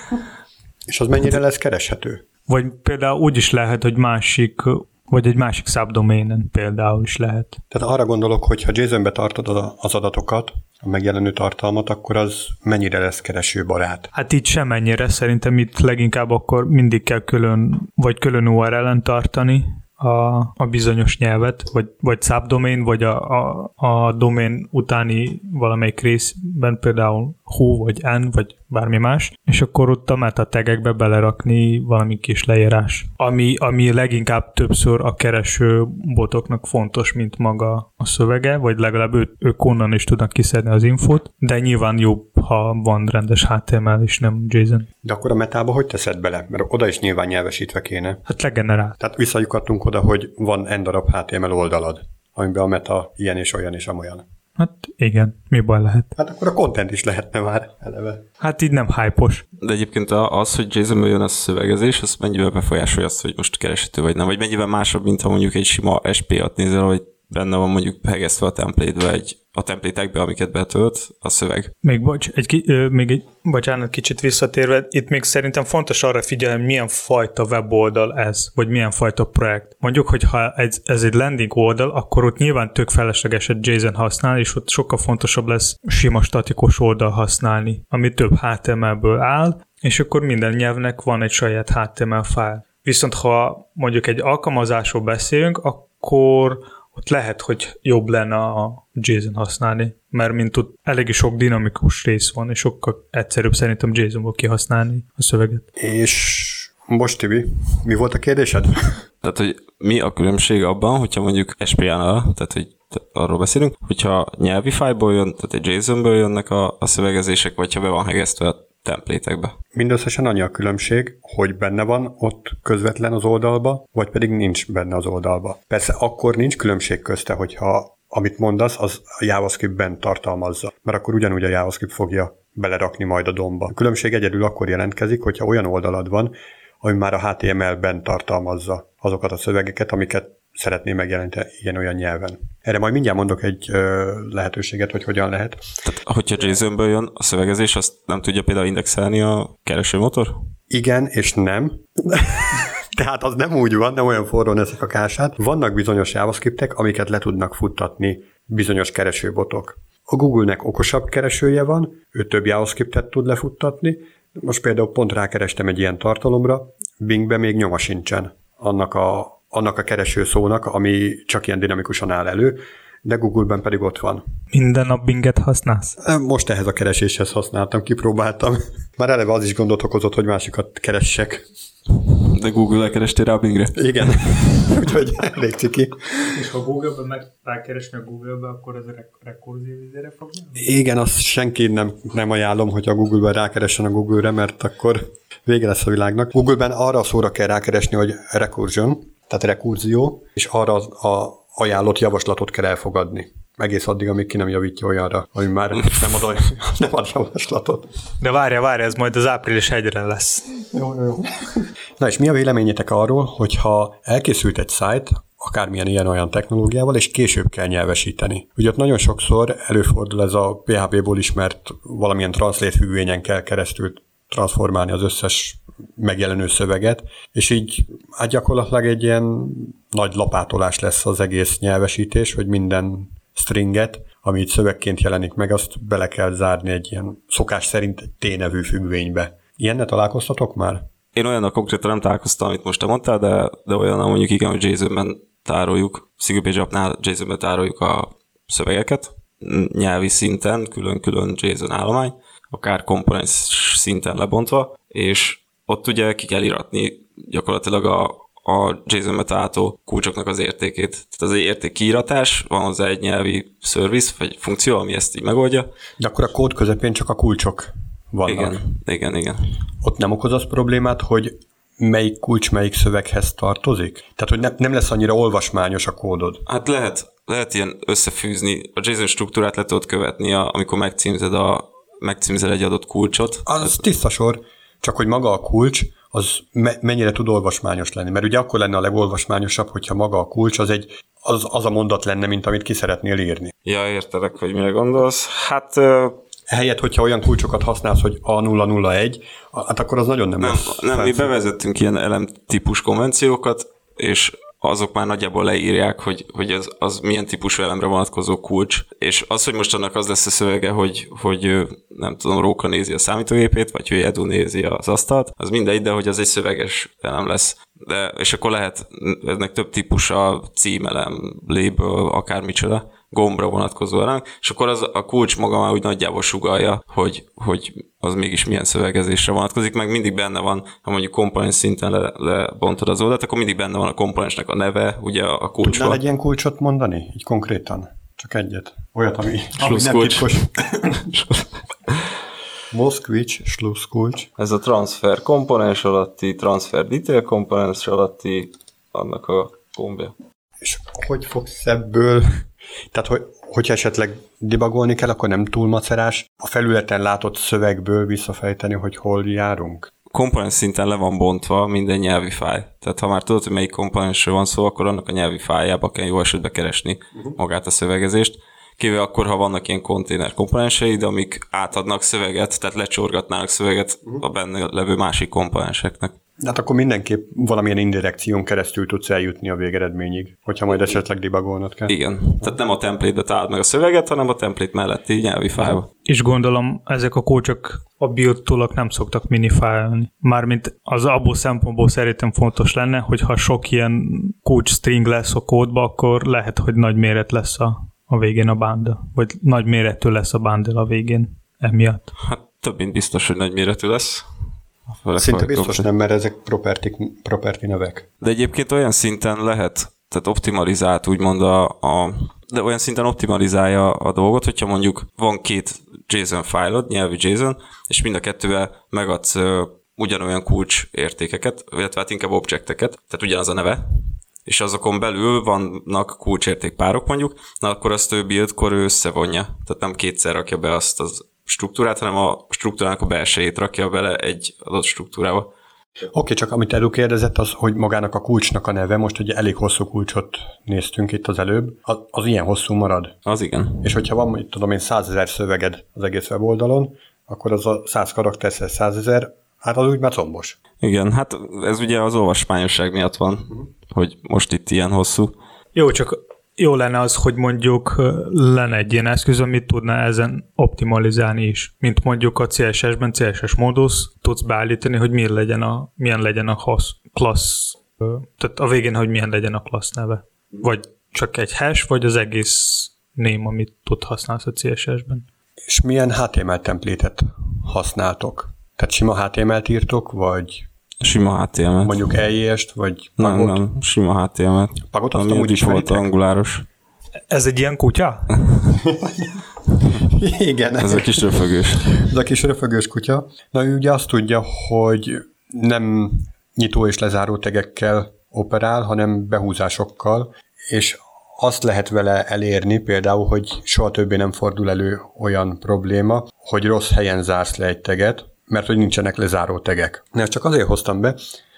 és az mennyire lesz kereshető?
Vagy például úgy is lehet, hogy másik vagy egy másik subdomainen például is lehet.
Tehát arra gondolok, hogy ha JSON-be tartod az adatokat, a megjelenő tartalmat, akkor az mennyire lesz keresőbarát?
Hát itt sem mennyire, szerintem itt leginkább akkor mindig kell külön, vagy külön URL-en tartani, a, a bizonyos nyelvet, vagy, vagy subdomain, vagy a, a, a domain utáni valamelyik részben, például who, vagy n, vagy bármi más, és akkor ott a meta tagekbe belerakni valami kis leírás, ami, ami leginkább többször a kereső botoknak fontos, mint maga a szövege, vagy legalább ő, ők onnan is tudnak kiszedni az infót, de nyilván jobb, ha van rendes HTML és nem JSON.
De akkor a metába hogy teszed bele? Mert oda is nyilván nyelvesítve kéne.
Hát legenerált.
Tehát visszajukadtunk oda, hogy van n darab HTML oldalad, amiben a meta ilyen és olyan és amolyan.
Hát igen, mi baj lehet?
Hát akkor a content is lehetne már eleve.
Hát így nem hype
De egyébként az, hogy Jasonből jön a szövegezés, az mennyivel befolyásolja azt, hogy most kereshető vagy nem, vagy mennyivel másabb, mint ha mondjuk egy sima SP-at nézel, hogy benne van mondjuk hegesztve a template egy a templétekbe, amiket betölt a szöveg.
Még, bocs, egy, ö, még egy, bocsánat, kicsit visszatérve, itt még szerintem fontos arra figyelni, milyen fajta weboldal ez, vagy milyen fajta projekt. Mondjuk, hogy ha ez, ez egy landing oldal, akkor ott nyilván tök felesleges egy JSON használni, és ott sokkal fontosabb lesz sima statikus oldal használni, ami több HTML-ből áll, és akkor minden nyelvnek van egy saját HTML file. Viszont ha mondjuk egy alkalmazásról beszélünk, akkor ott lehet, hogy jobb lenne a JSON használni, mert mint tud, elég sok dinamikus rész van, és sokkal egyszerűbb szerintem JSON-ból kihasználni a szöveget.
És most, Tibi, mi volt a kérdésed?
Tehát, hogy mi a különbség abban, hogyha mondjuk SPA-nal, tehát, hogy arról beszélünk, hogyha nyelvi fájból jön, tehát egy JSON-ből jönnek a, a szövegezések, vagy ha be van hegesztve a templétekbe.
Mindösszesen annyi a különbség, hogy benne van ott közvetlen az oldalba, vagy pedig nincs benne az oldalba. Persze akkor nincs különbség közte, hogyha amit mondasz, az a JavaScript-ben tartalmazza, mert akkor ugyanúgy a JavaScript fogja belerakni majd a domba. A különbség egyedül akkor jelentkezik, hogyha olyan oldalad van, ami már a HTML-ben tartalmazza azokat a szövegeket, amiket szeretné megjeleníteni ilyen-olyan nyelven. Erre majd mindjárt mondok egy ö, lehetőséget, hogy hogyan lehet.
Tehát, hogyha JSON-ből jön a szövegezés, azt nem tudja például indexelni a keresőmotor?
Igen és nem. Tehát az nem úgy van, nem olyan forró ezek a kását. Vannak bizonyos JavaScriptek, amiket le tudnak futtatni bizonyos keresőbotok. A Google-nek okosabb keresője van, ő több JavaScriptet tud lefuttatni. Most például pont rákerestem egy ilyen tartalomra, Bingbe még nyoma sincsen annak a annak a kereső szónak, ami csak ilyen dinamikusan áll elő, de Google-ben pedig ott van.
Minden nap Binget használsz?
Most ehhez a kereséshez használtam, kipróbáltam. Már eleve az is gondot okozott, hogy másikat keressek.
De Google-le kerestél rá Bingre?
Igen. Úgyhogy elég ciki.
És ha Google-ben meg rákeresni a Google-be, akkor ez a rekurzív izére fog
Igen, azt senki nem, nem ajánlom, hogy a Google-ben rákeressen a Google-re, mert akkor vége lesz a világnak. Google-ben arra a szóra kell rákeresni, hogy recursion, tehát rekurzió, és arra a ajánlott javaslatot kell elfogadni. Egész addig, amíg ki nem javítja olyanra, ami már nem ad, olyan, nem ad javaslatot.
De várja, várja, ez majd az április hegyre lesz.
Jó, jó. Na és mi a véleményetek arról, hogyha elkészült egy szájt, akármilyen ilyen-olyan technológiával, és később kell nyelvesíteni. Ugye ott nagyon sokszor előfordul ez a PHP-ból ismert valamilyen translate függvényen kell keresztül transformálni az összes megjelenő szöveget, és így hát gyakorlatilag egy ilyen nagy lapátolás lesz az egész nyelvesítés, hogy minden stringet, ami itt szövegként jelenik meg, azt bele kell zárni egy ilyen szokás szerint egy T-nevű függvénybe. Ilyenne találkoztatok már?
Én olyannal konkrétan nem találkoztam, amit most te mondtál, de, de olyan, mondjuk igen, hogy JSON-ben tároljuk, SinglePage JSON-ben tároljuk a szövegeket, nyelvi szinten, külön-külön JSON állomány, akár komponens szinten lebontva, és ott ugye ki kell iratni gyakorlatilag a, a JSON metáltó kulcsoknak az értékét. Tehát az egy érték kiíratás, van hozzá egy nyelvi service, vagy funkció, ami ezt így megoldja.
De akkor a kód közepén csak a kulcsok vannak.
Igen, igen, igen.
Ott nem okoz az problémát, hogy melyik kulcs melyik szöveghez tartozik? Tehát, hogy ne, nem lesz annyira olvasmányos a kódod?
Hát lehet, lehet ilyen összefűzni, a JSON struktúrát le tudod követni, amikor megcímzed, a, megcímzel egy adott kulcsot.
Az tiszta sor. Csak hogy maga a kulcs, az me- mennyire tud olvasmányos lenni. Mert ugye akkor lenne a legolvasmányosabb, hogyha maga a kulcs az egy az, az a mondat lenne, mint amit ki szeretnél írni.
Ja, értelek, hogy mire gondolsz. Hát...
Helyett, hogyha olyan kulcsokat használsz, hogy A001, hát akkor az nagyon nem
Nem, nem mi bevezettünk ilyen elemtípus konvenciókat, és azok már nagyjából leírják, hogy, hogy az, az milyen típusú elemre vonatkozó kulcs, és az, hogy most annak az lesz a szövege, hogy, hogy nem tudom, Róka nézi a számítógépét, vagy hogy Edu nézi az asztalt, az mindegy, de hogy az egy szöveges elem lesz. de, és akkor lehet, ennek több típusa, címelem, label, akármicsoda, gombra vonatkozóan, és akkor az, a kulcs maga már úgy nagyjából sugalja, hogy, hogy az mégis milyen szövegezésre vonatkozik, meg mindig benne van, ha mondjuk komponens szinten le, lebontod az oldalt, akkor mindig benne van a komponensnek a neve, ugye a kulcsban.
Tudnál egy ilyen kulcsot mondani, így konkrétan? Csak egyet. Olyat, ami, ami nem titkos. Moszkvics, slusszkulcs.
Ez a transfer komponens alatti, transfer detail komponens alatti, annak a gombja.
És hogy fogsz ebből, tehát hogy, hogyha esetleg debugolni kell, akkor nem túl macerás a felületen látott szövegből visszafejteni, hogy hol járunk?
komponens szinten le van bontva minden nyelvi fáj. Tehát ha már tudod, hogy melyik komponensről van szó, akkor annak a nyelvi fájába kell jó esetben keresni uh-huh. magát a szövegezést kivéve akkor, ha vannak ilyen konténer komponenseid, amik átadnak szöveget, tehát lecsorgatnának szöveget uh-huh. a benne levő másik komponenseknek.
Hát akkor mindenképp valamilyen indirekción keresztül tudsz eljutni a végeredményig, hogyha majd esetleg debugolnod kell.
Igen, tehát nem a template-be találd meg a szöveget, hanem a template melletti nyelvi fájba.
És gondolom, ezek a kócsok a build nem szoktak minifájolni. Mármint az abból szempontból szerintem fontos lenne, hogy ha sok ilyen kulcs string lesz a kódba, akkor lehet, hogy nagy méret lesz a a végén a bundle, vagy nagy méretű lesz a bundle a végén emiatt?
Hát több mint biztos, hogy nagy méretű lesz.
Szinte biztos nem, mert ezek property, property nevek.
De egyébként olyan szinten lehet, tehát optimalizált úgymond a, a de olyan szinten optimalizálja a dolgot, hogyha mondjuk van két JSON fájlod, nyelvi JSON, és mind a kettővel megadsz ugyanolyan kulcs értékeket, illetve hát inkább objecteket, tehát ugyanaz a neve, és azokon belül vannak kulcsértékpárok mondjuk, na akkor azt ő buildkor ő összevonja. Tehát nem kétszer rakja be azt az struktúrát, hanem a struktúrának a belsejét rakja bele egy adott struktúrába.
Oké, okay, csak amit Edu kérdezett, az, hogy magának a kulcsnak a neve, most ugye elég hosszú kulcsot néztünk itt az előbb, az, az ilyen hosszú marad.
Az igen.
És hogyha van, mit tudom én, százezer szöveged az egész weboldalon, akkor az a száz karakter százezer, hát az úgy már combos.
Igen, hát ez ugye az olvasmányosság miatt van, uh-huh. hogy most itt ilyen hosszú.
Jó, csak jó lenne az, hogy mondjuk lenne egy ilyen eszköz, amit tudna ezen optimalizálni is. Mint mondjuk a CSS-ben CSS módusz, tudsz beállítani, hogy milyen legyen a, milyen legyen a hossz, klassz, tehát a végén, hogy milyen legyen a klassz neve. Vagy csak egy hash, vagy az egész name, amit tud használsz a CSS-ben.
És milyen HTML templétet használtok? Tehát sima HTML-t írtok, vagy
Sima HTML.
Mondjuk EJS-t, vagy
Pagot? Nem, nem, sima HTML.
Pagot azt úgy is
volt anguláros.
Ez egy ilyen kutya?
Igen.
Ez a kis röfögős.
Ez a kis röfögős kutya. Na ő ugye azt tudja, hogy nem nyitó és lezáró tegekkel operál, hanem behúzásokkal, és azt lehet vele elérni például, hogy soha többé nem fordul elő olyan probléma, hogy rossz helyen zársz le egy teget, mert hogy nincsenek lezáró tegek. De ezt csak azért hoztam be,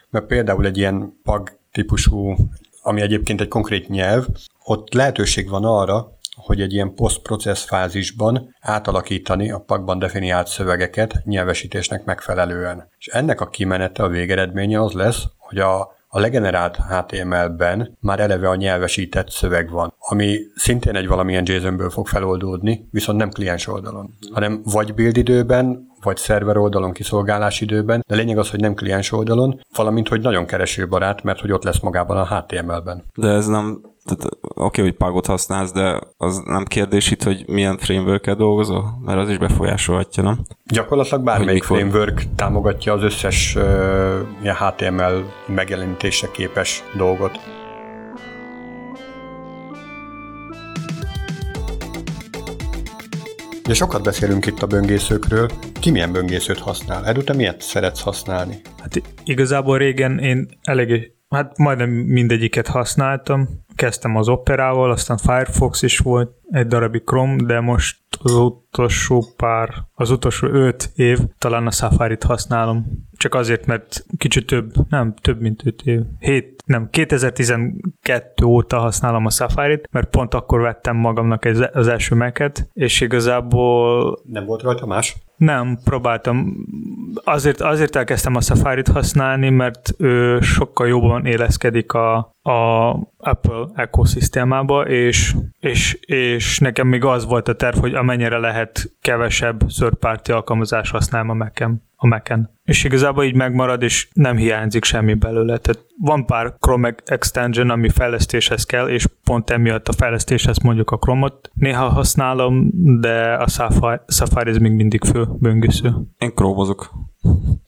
mert például egy ilyen pag típusú, ami egyébként egy konkrét nyelv, ott lehetőség van arra, hogy egy ilyen post-process fázisban átalakítani a pakban definiált szövegeket nyelvesítésnek megfelelően. És ennek a kimenete, a végeredménye az lesz, hogy a a legenerált HTML-ben már eleve a nyelvesített szöveg van, ami szintén egy valamilyen JSON-ből fog feloldódni, viszont nem kliens oldalon, hanem vagy build időben, vagy szerver oldalon kiszolgálás időben, de lényeg az, hogy nem kliens oldalon, valamint, hogy nagyon keresőbarát, mert hogy ott lesz magában a HTML-ben.
De ez nem tehát oké, okay, hogy pagot használsz, de az nem kérdés itt, hogy milyen framework dolgozol, mert az is befolyásolhatja, nem?
Gyakorlatilag bármelyik framework támogatja az összes uh, HTML megjelenítésre képes dolgot. De sokat beszélünk itt a böngészőkről. Ki milyen böngészőt használ? Edu, te miért szeretsz használni?
Hát igazából régen én elég, hát majdnem mindegyiket használtam. Kezdtem az Operával, aztán Firefox is volt, egy darabig Chrome, de most az utolsó pár, az utolsó öt év talán a Safari-t használom. Csak azért, mert kicsit több, nem, több mint öt év. Hét, nem, 2012 óta használom a Safari-t, mert pont akkor vettem magamnak az első meket, és igazából...
Nem volt rajta más?
Nem, próbáltam. Azért, azért elkezdtem a Safari-t használni, mert ő sokkal jobban éleszkedik a, a Apple ekoszisztémába, és, és, és nekem még az volt a terv, hogy amennyire lehet kevesebb szörpárti alkalmazás használom a Mac-en a Mac-en. És igazából így megmarad, és nem hiányzik semmi belőle. Tehát van pár Chrome extension, ami fejlesztéshez kell, és pont emiatt a fejlesztéshez mondjuk a Chrome-ot néha használom, de a Safari, Safari még mindig fő böngésző.
Én chromozok.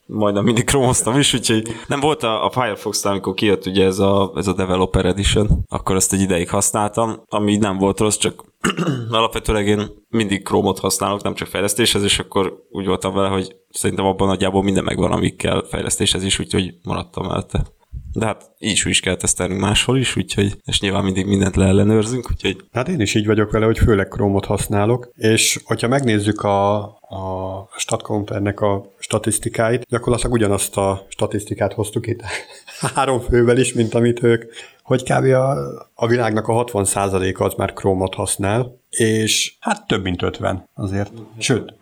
Majdnem mindig chromoztam is, úgyhogy nem volt a, a firefox amikor kijött ugye ez a, ez a Developer Edition, akkor ezt egy ideig használtam, ami nem volt rossz, csak alapvetőleg én mindig Chrome-ot használok, nem csak fejlesztéshez, és akkor úgy voltam vele, hogy szerintem abban nagyjából minden megvan, amik kell fejlesztéshez is, úgyhogy maradtam mellette. De hát így is kell tesztelni máshol is, úgyhogy, és nyilván mindig mindent leellenőrzünk, úgyhogy...
Hát én is így vagyok vele, hogy főleg Chrome-ot használok, és hogyha megnézzük a, a StatCounternek a statisztikáit, gyakorlatilag ugyanazt a statisztikát hoztuk itt három fővel is, mint amit ők, hogy kb. a, a világnak a 60%-a az már Chrome-ot használ, és hát több mint 50 azért. Sőt,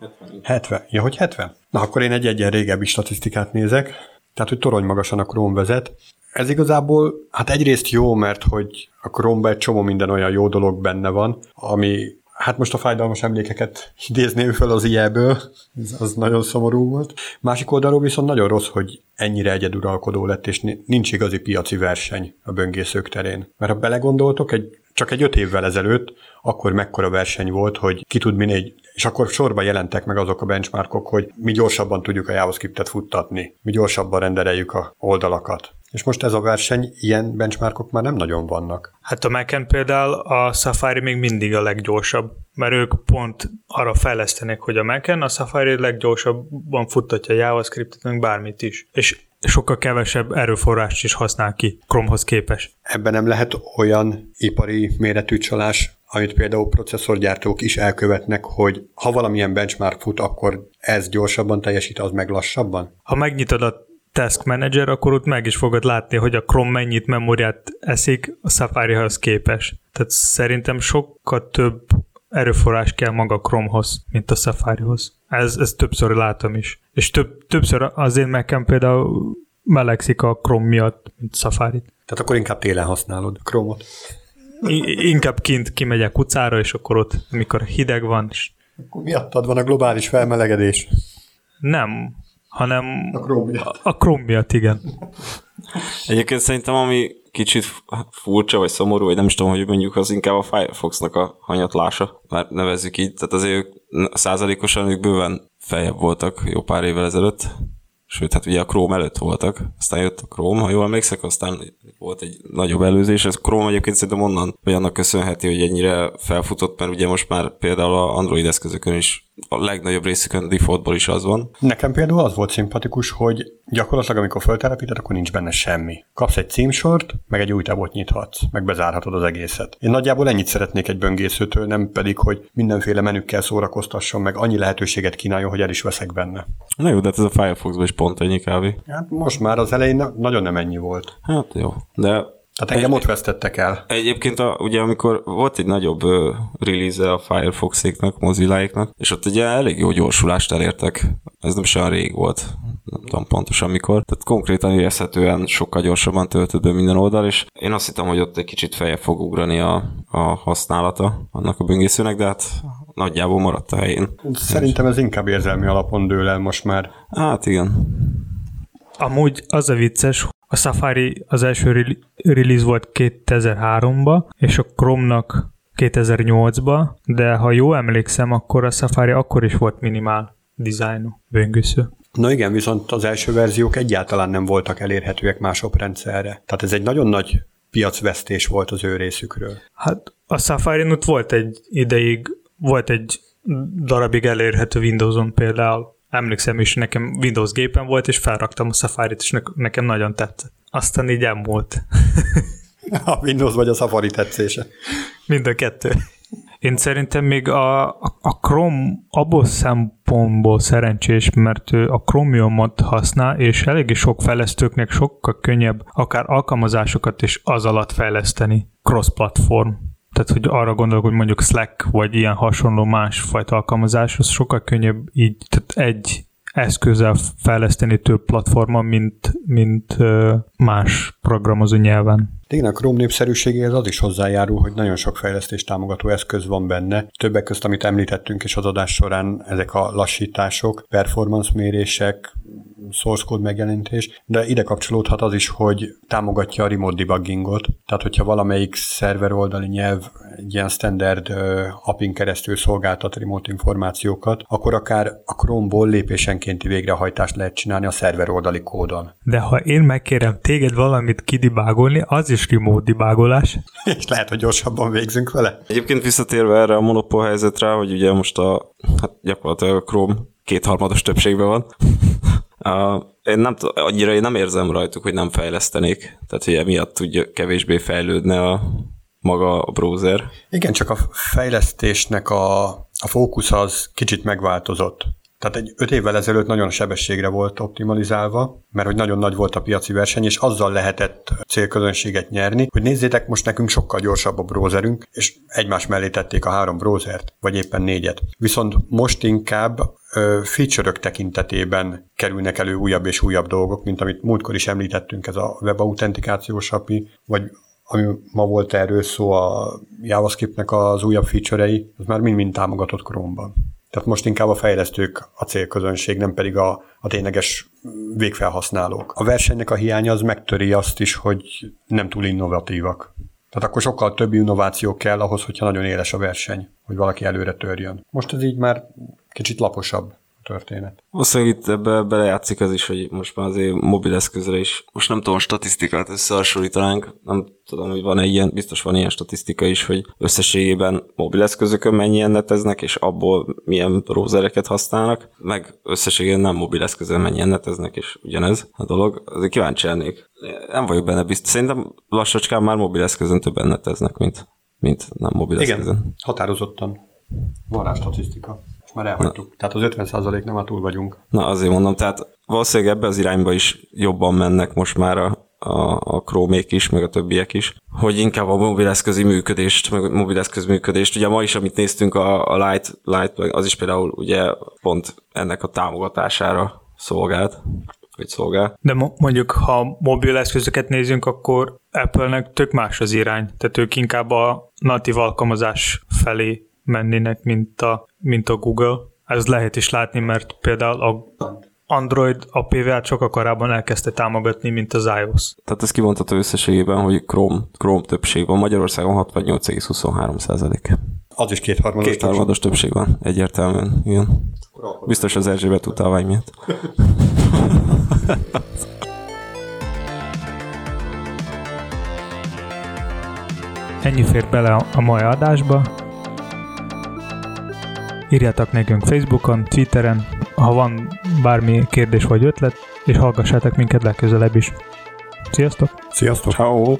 70. Ja, hogy 70? Na, akkor én egy egyen régebbi statisztikát nézek, tehát, hogy torony magasan a Chrome vezet. Ez igazából, hát egyrészt jó, mert hogy a chrome egy csomó minden olyan jó dolog benne van, ami Hát most a fájdalmas emlékeket idézném fel az ilyeből, ez az nagyon szomorú volt. Másik oldalról viszont nagyon rossz, hogy ennyire egyeduralkodó lett, és nincs igazi piaci verseny a böngészők terén. Mert ha belegondoltok, egy, csak egy öt évvel ezelőtt, akkor mekkora verseny volt, hogy ki tud minél, és akkor sorba jelentek meg azok a benchmarkok, hogy mi gyorsabban tudjuk a JavaScriptet futtatni, mi gyorsabban rendereljük a oldalakat. És most ez a verseny, ilyen benchmarkok már nem nagyon vannak.
Hát a mac például a Safari még mindig a leggyorsabb, mert ők pont arra fejlesztenek, hogy a mac a Safari leggyorsabban futtatja a JavaScriptet, meg bármit is. És sokkal kevesebb erőforrást is használ ki Chromehoz képes.
Ebben nem lehet olyan ipari méretű csalás, amit például processzorgyártók is elkövetnek, hogy ha valamilyen benchmark fut, akkor ez gyorsabban teljesít, az meg lassabban?
Ha megnyitod a Task Manager, akkor ott meg is fogod látni, hogy a Chrome mennyit memóriát eszik a Safari-hoz képes. Tehát szerintem sokkal több erőforrás kell maga Chromehoz, mint a Safari-hoz. Ez, ez többször látom is. És több, többször az én mac például melegszik a Chrome miatt, mint Safari-t.
Tehát akkor inkább télen használod Chrome-ot.
I- inkább kint kimegyek utcára, és akkor ott, amikor hideg van, és...
Akkor miattad van a globális felmelegedés.
Nem, hanem
a Chrome miatt.
A Chrome miatt, igen.
Egyébként szerintem, ami kicsit furcsa, vagy szomorú, vagy nem is tudom, hogy mondjuk az inkább a Firefoxnak a hanyatlása, már nevezzük így, tehát azért ők százalékosan ők bőven feljebb voltak jó pár évvel ezelőtt, sőt, hát ugye a Chrome előtt voltak, aztán jött a Chrome, ha jól emlékszek, aztán volt egy nagyobb előzés, ez Chrome egyébként szerintem onnan, vagy annak köszönheti, hogy ennyire felfutott, mert ugye most már például a Android eszközökön is a legnagyobb részükön defaultból is az van.
Nekem például az volt szimpatikus, hogy gyakorlatilag amikor föltelepíted, akkor nincs benne semmi. Kapsz egy címsort, meg egy új tabot nyithatsz, meg bezárhatod az egészet. Én nagyjából ennyit szeretnék egy böngészőtől, nem pedig, hogy mindenféle menükkel szórakoztasson, meg annyi lehetőséget kínáljon, hogy el is veszek benne.
Na jó, de hát ez a Firefoxban is pont ennyi kávé.
Hát most már az elején nagyon nem ennyi volt.
Hát jó, de
tehát engem ott vesztettek el.
Egyébként a, ugye amikor volt egy nagyobb release a Firefox-éknak, mozilla és ott ugye elég jó gyorsulást elértek. Ez nem is olyan rég volt, nem tudom pontosan mikor. Tehát konkrétan érezhetően sokkal gyorsabban töltött be minden oldal, és én azt hittem, hogy ott egy kicsit feje fog ugrani a, a használata annak a böngészőnek, de hát nagyjából maradt a helyén.
Szerintem ez inkább érzelmi alapon dől el most már.
Hát igen.
Amúgy az a vicces, a Safari az első release volt 2003-ba, és a Chrome-nak 2008-ba, de ha jó emlékszem, akkor a Safari akkor is volt minimál dizájnú böngésző.
Na igen, viszont az első verziók egyáltalán nem voltak elérhetőek más oprendszerre. Tehát ez egy nagyon nagy piacvesztés volt az ő részükről.
Hát a safari ott volt egy ideig, volt egy darabig elérhető Windows-on például, emlékszem is, nekem Windows gépen volt, és felraktam a Safari-t, és nekem nagyon tetszett. Aztán így volt.
a Windows vagy a Safari tetszése.
Mind a kettő. Én szerintem még a, a Chrome abból szempontból szerencsés, mert ő a Chromium-ot használ, és eléggé sok fejlesztőknek sokkal könnyebb akár alkalmazásokat is az alatt fejleszteni cross-platform tehát hogy arra gondolok, hogy mondjuk Slack, vagy ilyen hasonló másfajta alkalmazás, az sokkal könnyebb így, tehát egy eszközzel fejleszteni több platformon, mint, mint más programozó nyelven.
Igen, a Chrome népszerűségéhez az is hozzájárul, hogy nagyon sok fejlesztés támogató eszköz van benne. Többek között, amit említettünk is az adás során, ezek a lassítások, performance mérések, source code megjelentés, de ide kapcsolódhat az is, hogy támogatja a remote debuggingot, tehát hogyha valamelyik szerver oldali nyelv egy ilyen standard appin keresztül szolgáltat remote információkat, akkor akár a Chrome-ból lépésenkénti végrehajtást lehet csinálni a szerver oldali kódon.
De ha én megkérem téged valamit kidibágolni, az is remote dibágolás.
És lehet, hogy gyorsabban végzünk vele.
Egyébként visszatérve erre a monopól helyzetre, hogy ugye most a, hát gyakorlatilag a Chrome kétharmados többségben van, Én nem annyira én nem érzem rajtuk, hogy nem fejlesztenék, tehát hogy emiatt tudja kevésbé fejlődne a maga a browser.
Igen, csak a fejlesztésnek a, a fókusz az kicsit megváltozott. Tehát egy öt évvel ezelőtt nagyon sebességre volt optimalizálva, mert hogy nagyon nagy volt a piaci verseny, és azzal lehetett célközönséget nyerni, hogy nézzétek, most nekünk sokkal gyorsabb a browserünk, és egymás mellé tették a három browsert, vagy éppen négyet. Viszont most inkább feature tekintetében kerülnek elő újabb és újabb dolgok, mint amit múltkor is említettünk, ez a web autentikációs API, vagy ami ma volt erről szó, a JavaScriptnek az újabb feature-ei, az már mind-mind támogatott Chrome-ban. Tehát most inkább a fejlesztők a célközönség, nem pedig a, a tényleges végfelhasználók. A versenynek a hiánya az megtöri azt is, hogy nem túl innovatívak. Tehát akkor sokkal több innováció kell ahhoz, hogyha nagyon éles a verseny, hogy valaki előre törjön. Most ez így már kicsit laposabb történet.
Valószínűleg itt ebbe belejátszik az is, hogy most már azért mobileszközre is, most nem tudom, statisztikát összehasonlítanánk, nem tudom, hogy van-e ilyen, biztos van ilyen statisztika is, hogy összességében mobileszközökön mennyien neteznek, és abból milyen browsereket használnak, meg összességében nem mobileszközön mennyien neteznek, és ugyanez a dolog. Azért kíváncsi lennék. Nem vagyok benne biztos. Szerintem lassacskán már mobileszközön többen neteznek, mint, mint nem mobileszközön.
Igen, határozottan. Van rá statisztika már elhagytuk. Na. Tehát az 50% nem a túl vagyunk.
Na azért mondom, tehát valószínűleg ebbe az irányba is jobban mennek most már a, a, a Chrome-ék is, meg a többiek is, hogy inkább a mobileszközi működést, meg a mobileszköz működést. Ugye ma is, amit néztünk a, a Light, Light, az is például ugye pont ennek a támogatására szolgált vagy szolgál.
De mondjuk, ha mobil eszközöket nézünk, akkor Apple-nek tök más az irány. Tehát ők inkább a natív alkalmazás felé mennének, mint a, mint a Google. Ez lehet is látni, mert például a Android a PVA sokkal korábban elkezdte támogatni, mint az iOS.
Tehát ez kimondható összességében, hogy Chrome, Chrome többség van. Magyarországon 68,23 százalék.
Az is kétharmados,
kétharmados többség. többség van, egyértelműen, igen. Biztos az Erzsébet utálvány miatt.
Ennyi fér bele a mai adásba. Írjátok nekünk Facebookon, Twitteren, ha van bármi kérdés vagy ötlet, és hallgassátok minket legközelebb is. Sziasztok!
Sziasztok!
Ciao.